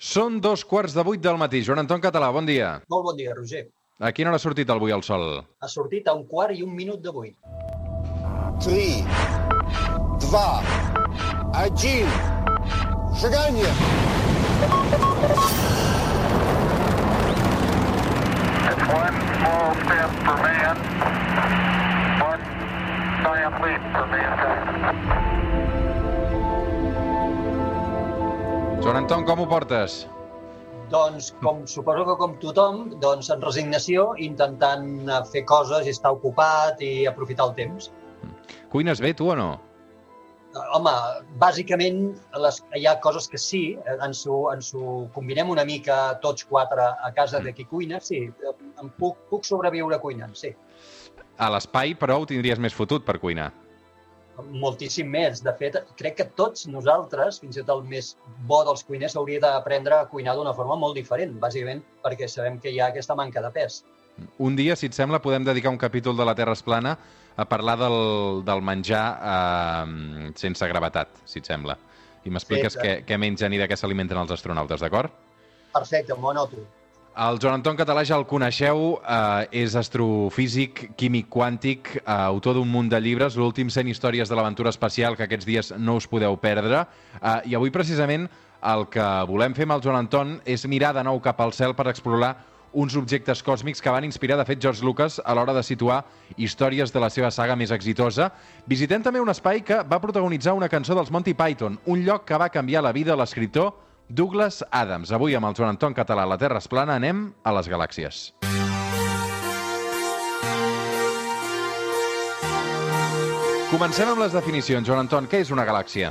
Són dos quarts de vuit del matí. Joan Anton Català, bon dia. Molt bon dia, Roger. A quina hora ha sortit avui el sol? Ha sortit a un quart i un minut de vuit. 3, 2, 1, seganya! It's one small step for man, one giant leap for mankind. Joan Anton, com ho portes? Doncs, com suposo que com tothom, doncs en resignació, intentant fer coses i estar ocupat i aprofitar el temps. Cuines bé, tu o no? Home, bàsicament les, hi ha coses que sí, eh, ens ho, ens ho combinem una mica tots quatre a casa de qui cuina, sí, em puc, puc sobreviure cuinant, sí. A l'espai, però, ho tindries més fotut per cuinar. Moltíssim més. De fet, crec que tots nosaltres, fins i tot el més bo dels cuiners, hauria d'aprendre a cuinar d'una forma molt diferent, bàsicament perquè sabem que hi ha aquesta manca de pes. Un dia, si et sembla, podem dedicar un capítol de la Terra es plana a parlar del, del menjar eh, sense gravetat, si et sembla. I m'expliques Sí, què, què mengen i de què s'alimenten els astronautes, d'acord? Perfecte, m'ho anoto. El Joan Anton Català ja el coneixeu, eh, és astrofísic, químic quàntic, eh, autor d'un munt de llibres, l'últim 100 històries de l'aventura espacial, que aquests dies no us podeu perdre. Eh, I avui, precisament, el que volem fer amb el Joan Anton és mirar de nou cap al cel per explorar uns objectes còsmics que van inspirar, de fet, George Lucas a l'hora de situar històries de la seva saga més exitosa. Visitem també un espai que va protagonitzar una cançó dels Monty Python, un lloc que va canviar la vida a l'escriptor Douglas Adams. Avui amb el Joan Anton Català, la Terra es plana, anem a les galàxies. Comencem amb les definicions. Joan Anton, què és una galàxia?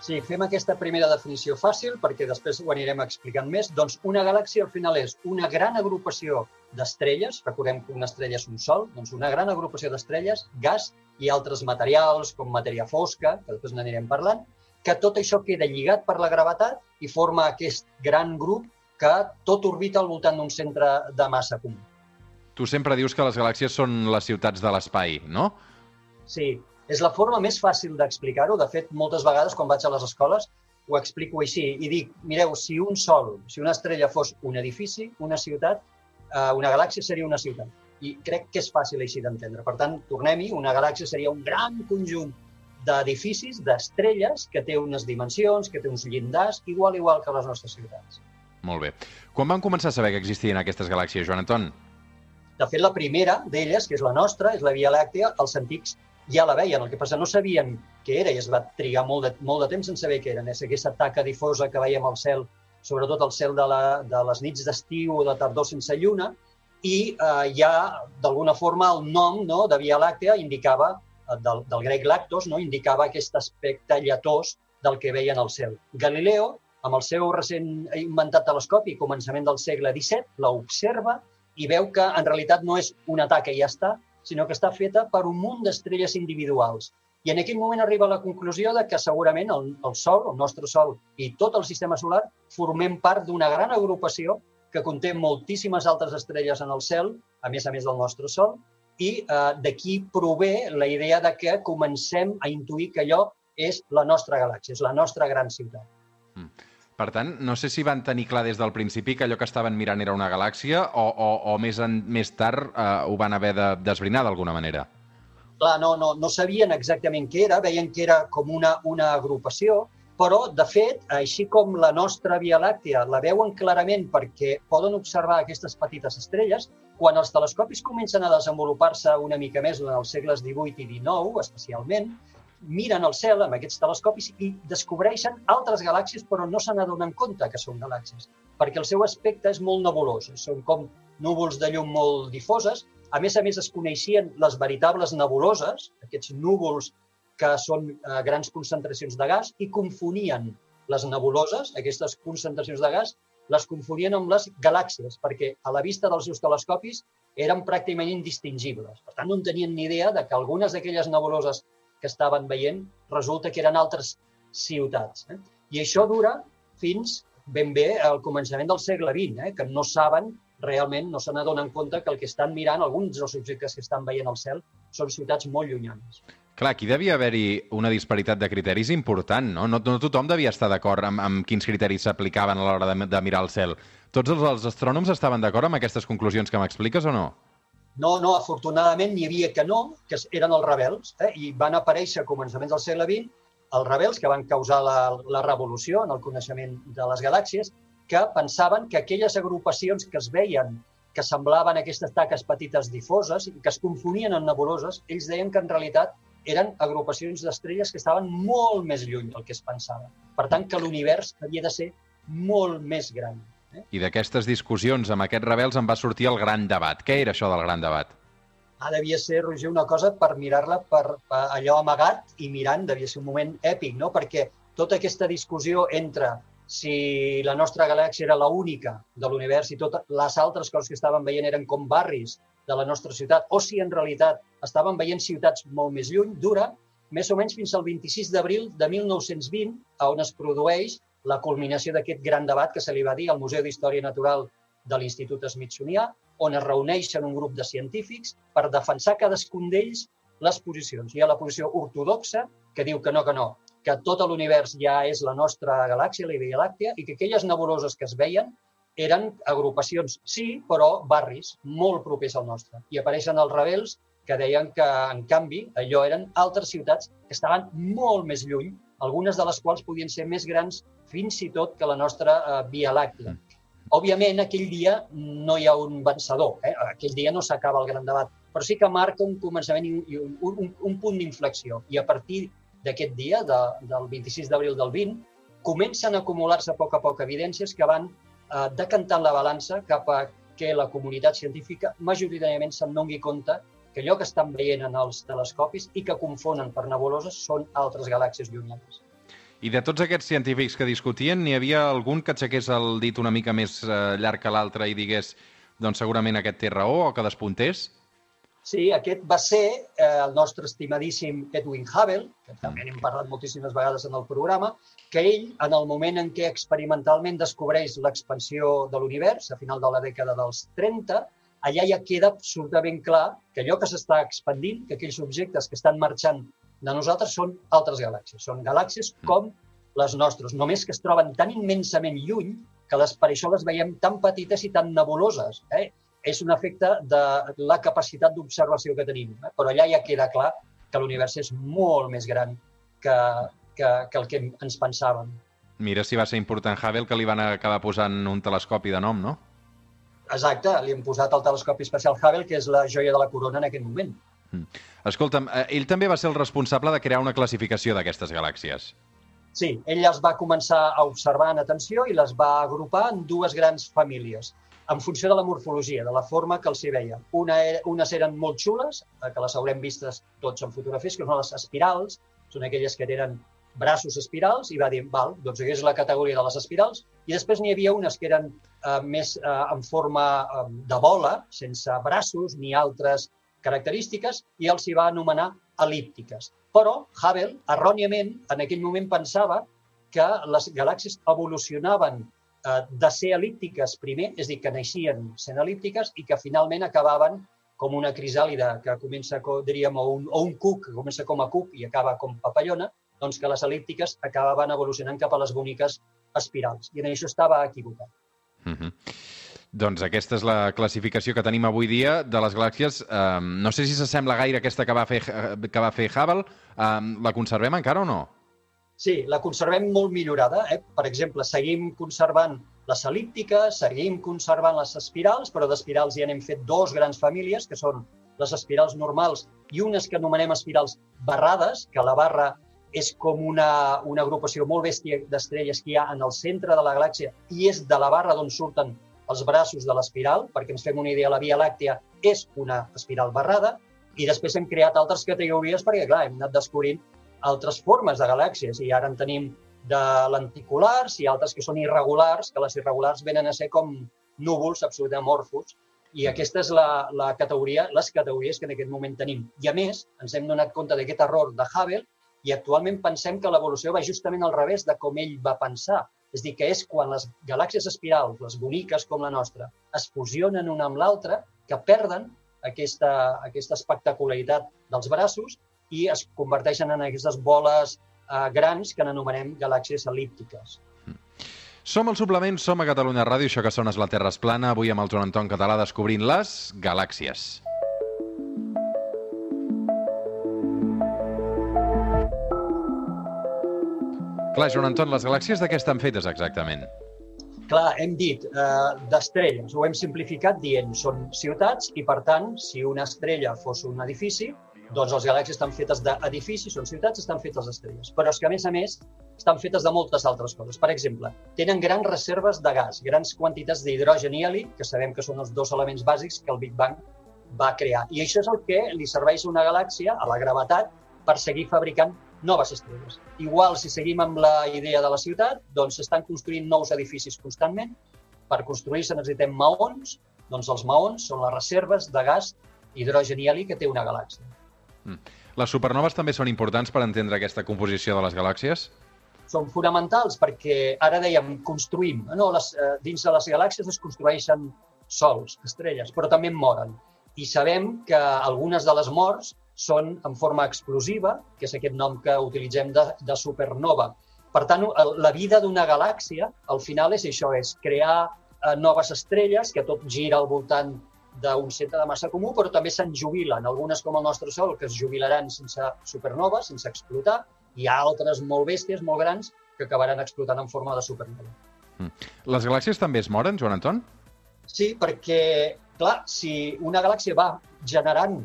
Sí, fem aquesta primera definició fàcil perquè després ho anirem explicant més. Doncs una galàxia al final és una gran agrupació d'estrelles, recordem que una estrella és un sol, doncs una gran agrupació d'estrelles, gas i altres materials com matèria fosca, que després n'anirem parlant, que tot això queda lligat per la gravetat i forma aquest gran grup que tot orbita al voltant d'un centre de massa comú. Tu sempre dius que les galàxies són les ciutats de l'espai, no? Sí, és la forma més fàcil d'explicar-ho. De fet, moltes vegades quan vaig a les escoles ho explico així i dic, mireu, si un sol, si una estrella fos un edifici, una ciutat, eh, una galàxia seria una ciutat. I crec que és fàcil així d'entendre. Per tant, tornem-hi, una galàxia seria un gran conjunt d'edificis, d'estrelles, que té unes dimensions, que té uns llindars, igual igual que les nostres ciutats. Molt bé. Quan van començar a saber que existien aquestes galàxies, Joan Anton? De fet, la primera d'elles, que és la nostra, és la Via Làctea, els antics ja la veien, el que passa no sabien què era i es va trigar molt de, molt de temps en saber què era. És aquesta taca difosa que veiem al cel, sobretot al cel de, la, de les nits d'estiu o de tardor sense lluna, i eh, ja, d'alguna forma, el nom no, de Via Làctea indicava, del, del grec lactos, no, indicava aquest aspecte lletós del que veien al cel. Galileo, amb el seu recent inventat telescopi, començament del segle XVII, l'observa i veu que en realitat no és una taca i ja està, sinó que està feta per un munt d'estrelles individuals. I en aquell moment arriba a la conclusió de que segurament el, el Sol, el nostre Sol i tot el sistema solar formem part d'una gran agrupació que conté moltíssimes altres estrelles en el cel, a més a més del nostre Sol, i eh, d'aquí prové la idea de que comencem a intuir que allò és la nostra galàxia, és la nostra gran ciutat. Per tant, no sé si van tenir clar des del principi que allò que estaven mirant era una galàxia o, o, o més, en, més tard eh, ho van haver de desbrinar d'alguna manera. Clar, no, no, no sabien exactament què era, veien que era com una, una agrupació, però, de fet, així com la nostra Via Làctea la veuen clarament perquè poden observar aquestes petites estrelles, quan els telescopis comencen a desenvolupar-se una mica més en els segles XVIII i XIX, especialment, miren al cel amb aquests telescopis i descobreixen altres galàxies, però no se n'adonen compte que són galàxies, perquè el seu aspecte és molt nebulós. Són com núvols de llum molt difoses. A més a més, es coneixien les veritables nebuloses, aquests núvols que són eh, grans concentracions de gas, i confonien les nebuloses, aquestes concentracions de gas, les confonien amb les galàxies, perquè a la vista dels seus telescopis eren pràcticament indistingibles. Per tant, no en tenien ni idea de que algunes d'aquelles nebuloses que estaven veient resulta que eren altres ciutats. Eh? I això dura fins ben bé al començament del segle XX, eh? que no saben realment, no se n'adonen compte que el que estan mirant, alguns dels objectes que estan veient al cel, són ciutats molt llunyanes. Clar, aquí devia haver-hi una disparitat de criteris important, no? No, no tothom devia estar d'acord amb, amb quins criteris s'aplicaven a l'hora de, de mirar el cel. Tots els, els astrònoms estaven d'acord amb aquestes conclusions que m'expliques o no? No, no, afortunadament n'hi havia que no, que eren els rebels, eh? i van aparèixer a començaments del segle XX els rebels que van causar la, la revolució en el coneixement de les galàxies, que pensaven que aquelles agrupacions que es veien que semblaven aquestes taques petites difoses i que es confonien en nebuloses, ells deien que en realitat eren agrupacions d'estrelles que estaven molt més lluny del que es pensava. Per tant, que l'univers havia de ser molt més gran. Eh? I d'aquestes discussions amb aquests rebels en va sortir el gran debat. Què era això del gran debat? Ah, devia ser, Roger, una cosa per mirar-la per, per allò amagat i mirant, devia ser un moment èpic, no? Perquè tota aquesta discussió entre si la nostra galàxia era la única de l'univers i totes les altres coses que estaven veient eren com barris de la nostra ciutat, o si en realitat estaven veient ciutats molt més lluny, dura més o menys fins al 26 d'abril de 1920, on es produeix la culminació d'aquest gran debat que se li va dir al Museu d'Història Natural de l'Institut Smithsonià, on es reuneixen un grup de científics per defensar cadascun d'ells les posicions. Hi ha la posició ortodoxa, que diu que no, que no, que tot l'univers ja és la nostra galàxia, la Via Làctea, i que aquelles nebuloses que es veien eren agrupacions, sí, però barris molt propers al nostre. I apareixen els rebels que deien que, en canvi, allò eren altres ciutats que estaven molt més lluny, algunes de les quals podien ser més grans fins i tot que la nostra uh, Via Làctea. Mm. Òbviament, aquell dia no hi ha un vencedor, eh? aquell dia no s'acaba el gran debat, però sí que marca un començament i un, un, un punt d'inflexió. I a partir d'aquest dia, de, del 26 d'abril del 20, comencen a acumular-se a poc a poc evidències que van eh, decantant la balança cap a que la comunitat científica majoritàriament se'n doni compte que allò que estan veient en els telescopis i que confonen per nebuloses són altres galàxies llunyanes. I de tots aquests científics que discutien, n'hi havia algun que aixequés el dit una mica més eh, llarg que l'altre i digués doncs segurament aquest té raó o que despuntés? Sí, aquest va ser eh, el nostre estimadíssim Edwin Hubble, que també n'hem parlat moltíssimes vegades en el programa, que ell, en el moment en què experimentalment descobreix l'expansió de l'univers, a final de la dècada dels 30, allà ja queda absolutament clar que allò que s'està expandint, que aquells objectes que estan marxant de nosaltres són altres galàxies. Són galàxies com les nostres, només que es troben tan immensament lluny que les, per això les veiem tan petites i tan nebuloses. Eh? És un efecte de la capacitat d'observació que tenim. Eh? Però allà ja queda clar que l'univers és molt més gran que, que, que el que ens pensàvem. Mira si va ser important Hubble que li van acabar posant un telescopi de nom, no? Exacte, li hem posat el telescopi espacial Hubble, que és la joia de la corona en aquest moment. Mm. Escolta'm, eh, ell també va ser el responsable de crear una classificació d'aquestes galàxies. Sí, ell les va començar a observar en atenció i les va agrupar en dues grans famílies en funció de la morfologia, de la forma que els hi veia. Una era, unes eren molt xules, eh, que les haurem vistes tots en fotografies, que són les espirals, són aquelles que tenen braços espirals, i va dir, val, doncs és la categoria de les espirals, i després n'hi havia unes que eren eh, més eh, en forma eh, de bola, sense braços ni altres característiques, i els hi va anomenar elíptiques. Però Hubble, erròniament, en aquell moment pensava que les galàxies evolucionaven de ser elíptiques primer, és a dir, que naixien sent elíptiques i que finalment acabaven com una crisàlida que comença, diríem, o un, o un cuc que comença com a cuc i acaba com papallona, doncs que les elíptiques acabaven evolucionant cap a les boniques espirals. I en això estava equivocat. Mm -hmm. Doncs aquesta és la classificació que tenim avui dia de les galàxies. Um, no sé si s'assembla gaire aquesta que va fer, que va fer Hubble. Um, la conservem encara o no? Sí, la conservem molt millorada. Eh? Per exemple, seguim conservant les el·líptiques, seguim conservant les espirals, però d'espirals ja n'hem fet dos grans famílies, que són les espirals normals i unes que anomenem espirals barrades, que la barra és com una, una agrupació molt bèstia d'estrelles que hi ha en el centre de la galàxia i és de la barra d'on surten els braços de l'espiral, perquè ens fem una idea, la Via Làctea és una espiral barrada, i després hem creat altres categories perquè, clar, hem anat descobrint altres formes de galàxies i ara en tenim de lenticulars i altres que són irregulars, que les irregulars venen a ser com núvols absolutament amorfos i aquesta és la, la categoria, les categories que en aquest moment tenim. I a més, ens hem donat compte d'aquest error de Hubble i actualment pensem que l'evolució va justament al revés de com ell va pensar. És dir, que és quan les galàxies espirals, les boniques com la nostra, es fusionen una amb l'altra, que perden aquesta, aquesta espectacularitat dels braços i es converteixen en aquestes boles eh, grans que n'anomenem galàxies el·líptiques. Som al suplement, som a Catalunya Ràdio, això que sona és la Terra es plana, avui amb el Joan Anton Català descobrint les galàxies. Clar, Joan Anton, les galàxies de què estan fetes exactament? Clar, hem dit eh, d'estrelles, ho hem simplificat dient són ciutats i, per tant, si una estrella fos un edifici, doncs les galàxies estan fetes d'edificis, són ciutats, estan fetes d'estrelles. Però és que, a més a més, estan fetes de moltes altres coses. Per exemple, tenen grans reserves de gas, grans quantitats d'hidrogen i heli, que sabem que són els dos elements bàsics que el Big Bang va crear. I això és el que li serveix a una galàxia, a la gravetat, per seguir fabricant noves estrelles. Igual, si seguim amb la idea de la ciutat, doncs s'estan construint nous edificis constantment. Per construir-se necessitem maons, doncs els maons són les reserves de gas, hidrogen i heli que té una galàxia. Mm. Les supernoves també són importants per entendre aquesta composició de les galàxies? Són fonamentals perquè ara dèiem construïm. No, les, eh, dins de les galàxies es construeixen sols, estrelles, però també moren. I sabem que algunes de les morts són en forma explosiva, que és aquest nom que utilitzem de, de supernova. Per tant, la vida d'una galàxia, al final, és això, és crear eh, noves estrelles, que tot gira al voltant d'un centre de massa comú, però també se'n jubilen. Algunes, com el nostre Sol, que es jubilaran sense supernova, sense explotar, i hi ha altres molt bèsties, molt grans, que acabaran explotant en forma de supernova. Mm. Les galàxies també es moren, Joan Anton? Sí, perquè, clar, si una galàxia va generant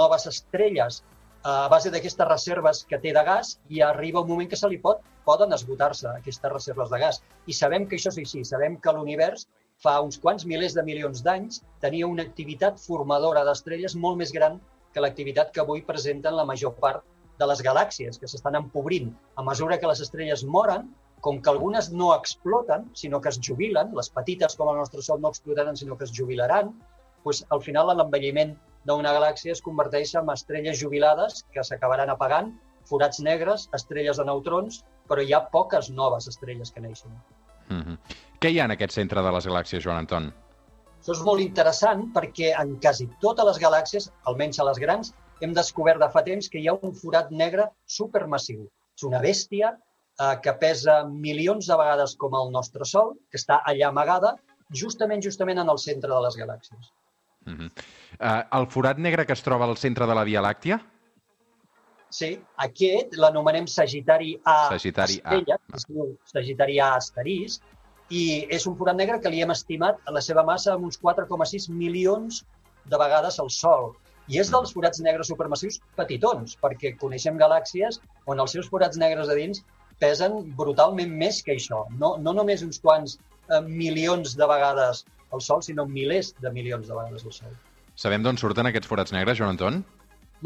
noves estrelles a base d'aquestes reserves que té de gas i arriba un moment que se li pot, poden esgotar-se aquestes reserves de gas. I sabem que això és així, sabem que l'univers fa uns quants milers de milions d'anys tenia una activitat formadora d'estrelles molt més gran que l'activitat que avui presenten la major part de les galàxies, que s'estan empobrint. A mesura que les estrelles moren, com que algunes no exploten, sinó que es jubilen, les petites com el nostre Sol no explotaran, sinó que es jubilaran, doncs, al final l'envelliment d'una galàxia es converteix en estrelles jubilades que s'acabaran apagant, forats negres, estrelles de neutrons, però hi ha poques noves estrelles que neixen. Mm -hmm. Què hi ha en aquest centre de les galàxies, Joan Anton? Això és molt interessant perquè en quasi totes les galàxies, almenys a les grans, hem descobert de fa temps que hi ha un forat negre supermassiu. És una bèstia eh, que pesa milions de vegades com el nostre Sol, que està allà amagada, justament justament en el centre de les galàxies. Uh -huh. uh, el forat negre que es troba al centre de la Via Làctia? Sí, aquest l'anomenem Sagitari A Sagitari A. es diu Sagitari A asterisc, i és un forat negre que li hem estimat a la seva massa amb uns 4,6 milions de vegades al Sol. I és dels forats negres supermassius petitons, perquè coneixem galàxies on els seus forats negres de dins pesen brutalment més que això. No, no només uns quants eh, milions de vegades el Sol, sinó milers de milions de vegades el Sol. Sabem d'on surten aquests forats negres, Joan Anton?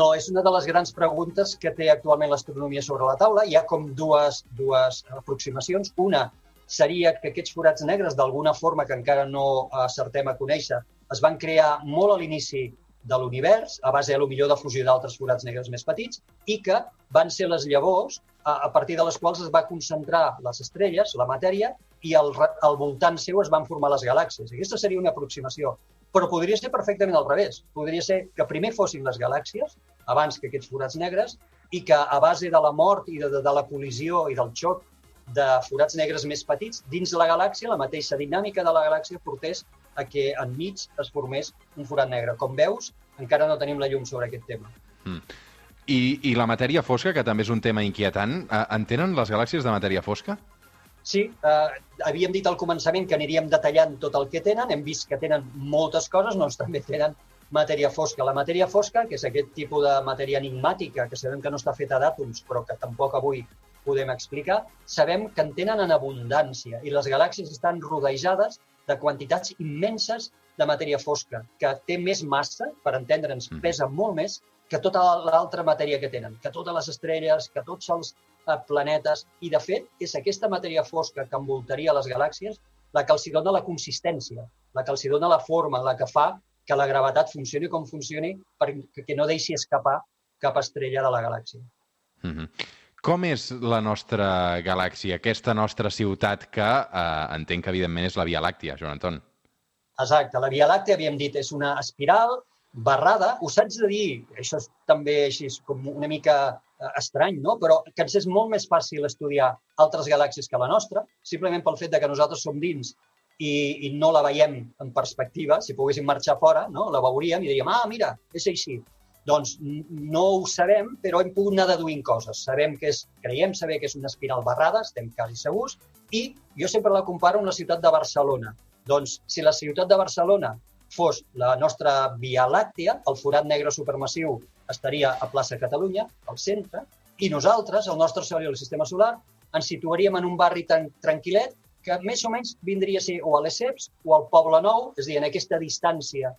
No, és una de les grans preguntes que té actualment l'astronomia sobre la taula. Hi ha com dues, dues aproximacions. Una seria que aquests forats negres, d'alguna forma que encara no acertem a conèixer, es van crear molt a l'inici de l'univers, a base, a lo millor, de fusió d'altres forats negres més petits, i que van ser les llavors a, a partir de les quals es va concentrar les estrelles, la matèria, i al, al voltant seu es van formar les galàxies. Aquesta seria una aproximació. Però podria ser perfectament al revés. Podria ser que primer fossin les galàxies, abans que aquests forats negres, i que a base de la mort i de, de, de la col·lisió i del xoc de forats negres més petits, dins la galàxia, la mateixa dinàmica de la galàxia portés a que enmig es formés un forat negre. Com veus, encara no tenim la llum sobre aquest tema. Mm. I, I la matèria fosca, que també és un tema inquietant, eh, entenen les galàxies de matèria fosca? Sí, eh, havíem dit al començament que aniríem detallant tot el que tenen, hem vist que tenen moltes coses, doncs també tenen matèria fosca. La matèria fosca, que és aquest tipus de matèria enigmàtica, que sabem que no està feta d'àtoms, però que tampoc avui podem explicar, sabem que en tenen en abundància i les galàxies estan rodejades de quantitats immenses de matèria fosca, que té més massa, per entendre'ns, mm. pesa molt més que tota l'altra matèria que tenen, que totes les estrelles, que tots els eh, planetes. I, de fet, és aquesta matèria fosca que envoltaria les galàxies la que els dona la consistència, la que els dona la forma, la que fa que la gravetat funcioni com funcioni perquè no deixi escapar cap estrella de la galàxia. Mm -hmm. Com és la nostra galàxia, aquesta nostra ciutat que eh, entenc que evidentment és la Via Làctia, Joan Anton? Exacte, la Via Làctea, havíem dit, és una espiral barrada, us haig de dir, això és també així com una mica eh, estrany, no? però que ens és molt més fàcil estudiar altres galàxies que la nostra, simplement pel fet de que nosaltres som dins i, i no la veiem en perspectiva. Si poguéssim marxar fora, no? la veuríem i diríem, ah, mira, és així. Doncs no ho sabem, però hem pogut anar deduint coses. Sabem que és, creiem saber que és una espiral barrada, estem quasi segurs, i jo sempre la comparo amb la ciutat de Barcelona. Doncs si la ciutat de Barcelona fos la nostra Via Làctea, el forat negre supermassiu estaria a plaça Catalunya, al centre, i nosaltres, el nostre Sol i el sistema solar, ens situaríem en un barri tan tranquil·let que més o menys vindria a ser o a Lesseps o al Poble Nou, és a dir, en aquesta distància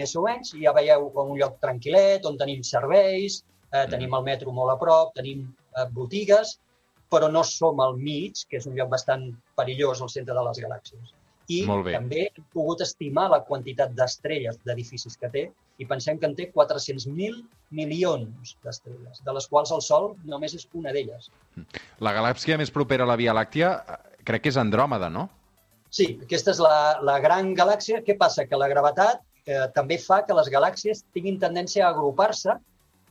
més o menys, ja veieu un lloc tranquil·let, on tenim serveis, eh, tenim el metro molt a prop, tenim eh, botigues, però no som al mig, que és un lloc bastant perillós al centre de les galàxies i Molt bé. també hem pogut estimar la quantitat d'estrelles, d'edificis que té, i pensem que en té 400.000 milions d'estrelles, de les quals el Sol només és una d'elles. La galàxia més propera a la Via Làctea eh, crec que és Andròmeda, no? Sí, aquesta és la, la gran galàxia. Què passa? Que la gravetat eh, també fa que les galàxies tinguin tendència a agrupar-se,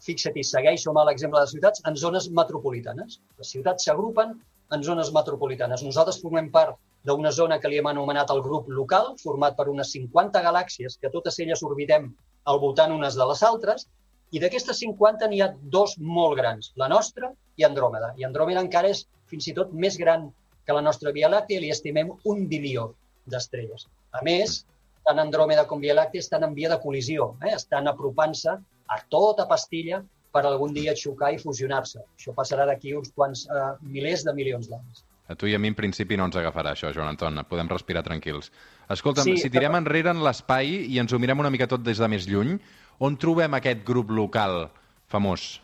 fixa't-hi, segueixo amb l'exemple de les ciutats, en zones metropolitanes. Les ciutats s'agrupen en zones metropolitanes. Nosaltres formem part d'una zona que li hem anomenat el grup local, format per unes 50 galàxies, que totes elles orbitem al voltant unes de les altres, i d'aquestes 50 n'hi ha dos molt grans, la nostra i Andròmeda. I Andròmeda encara és fins i tot més gran que la nostra Via Làctea, li estimem un bilió d'estrelles. A més, tant Andròmeda com Via Làctea estan en via de col·lisió, eh? estan apropant-se a tota pastilla per algun dia xocar i fusionar-se. Això passarà d'aquí uns quants eh, milers de milions d'anys. A tu i a mi, en principi, no ens agafarà això, Joan Anton. Podem respirar tranquils. Escolta'm, Sí, si tirem però- enrere en l'espai i ens ho mirem una mica tot des de més lluny, on trobem aquest grup local famós?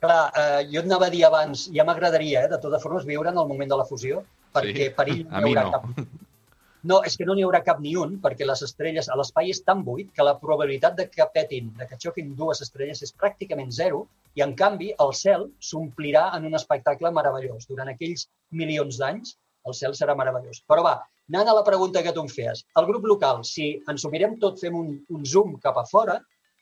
Clar, eh, jo et anava a dir abans, ja m'agradaria, eh, de totes formes, viure en el moment de la fusió, perquè Sí? perill no hi haurà no. cap. No, és que no n'hi haurà cap ni un, perquè les estrelles, a l'espai és tan buit que la probabilitat de que petin, de que xoquin dues estrelles és pràcticament zero, i en canvi el cel s'omplirà en un espectacle meravellós. Durant aquells milions d'anys, el cel serà meravellós. Però va, anant a la pregunta que tu em feies. El grup local, si ens ho mirem tot, fem un, un zoom cap a fora,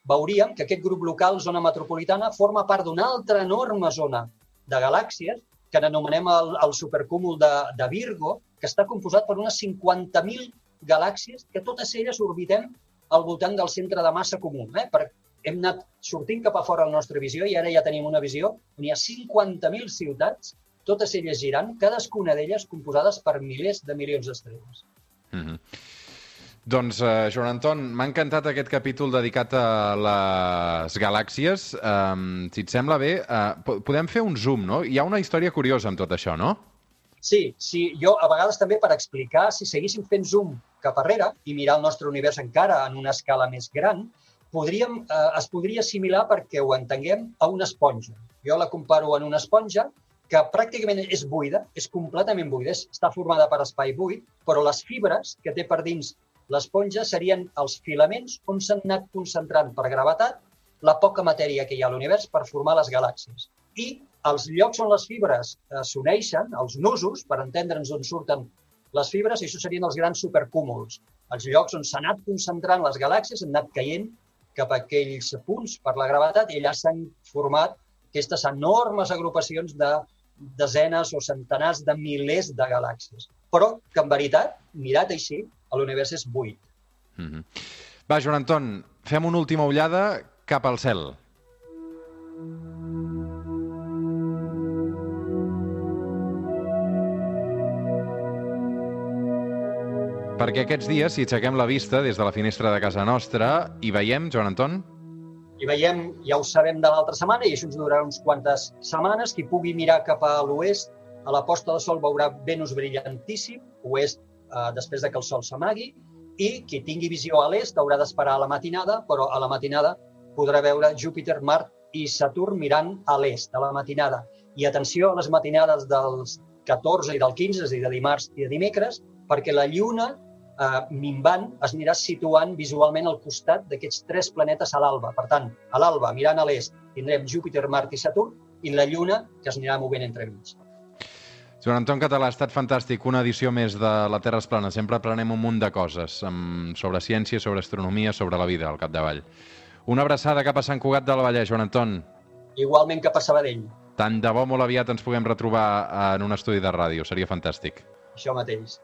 veuríem que aquest grup local, zona metropolitana, forma part d'una altra enorme zona de galàxies que n'anomenem el, el supercúmul de, de Virgo, que està composat per unes 50.000 galàxies que totes elles orbitem al voltant del centre de massa comú. Eh? Per, hem anat sortint cap a fora la nostra visió i ara ja tenim una visió on hi ha 50.000 ciutats, totes elles girant, cadascuna d'elles composades per milers de milions d'estrelles. Mm -hmm. Doncs, uh, Joan Anton, m'ha encantat aquest capítol dedicat a les galàxies. Um, si et sembla bé, uh, podem fer un zoom, no? Hi ha una història curiosa amb tot això, no? Sí, sí, jo a vegades també per explicar, si seguíssim fent zoom cap arrere i mirar el nostre univers encara en una escala més gran, podríem, eh, es podria assimilar, perquè ho entenguem, a una esponja. Jo la comparo en una esponja que pràcticament és buida, és completament buida, està formada per espai buit, però les fibres que té per dins l'esponja serien els filaments on s'han anat concentrant per gravetat la poca matèria que hi ha a l'univers per formar les galàxies. I els llocs on les fibres eh, s'uneixen, els nusos, per entendre'ns on surten les fibres, i això serien els grans supercúmuls. Els llocs on s'ha anat concentrant les galàxies, han anat caient cap a aquells punts per la gravetat i allà s'han format aquestes enormes agrupacions de desenes o centenars de milers de galàxies. Però que, en veritat, mirat així, l'univers és buit. Mm -hmm. Va, Joan Anton, fem una última ullada cap al cel. Perquè aquests dies, si aixequem la vista des de la finestra de casa nostra, hi veiem, Joan Anton? I veiem, ja ho sabem de l'altra setmana, i això ens durarà uns quantes setmanes, qui pugui mirar cap a l'oest, a la posta de sol veurà Venus brillantíssim, oest eh, després de que el sol s'amagui, i qui tingui visió a l'est haurà d'esperar a la matinada, però a la matinada podrà veure Júpiter, Mart i Saturn mirant a l'est, a la matinada. I atenció a les matinades dels 14 i del 15, és a dir, de dimarts i de dimecres, perquè la Lluna eh, minvant es anirà situant visualment al costat d'aquests tres planetes a l'alba. Per tant, a l'alba, mirant a l'est, tindrem Júpiter, Mart i Saturn, i la Lluna, que es anirà movent entre mig. Joan Anton Català, ha estat fantàstic. Una edició més de La Terra és plana. Sempre aprenem un munt de coses amb, sobre ciència, sobre astronomia, sobre la vida, al capdavall. Una abraçada cap a Sant Cugat del Vallès, Joan Anton. Igualment cap a Sabadell, Tant de bo molt aviat ens puguem retrobar en un estudi de ràdio. Seria fantàstic. això mateix.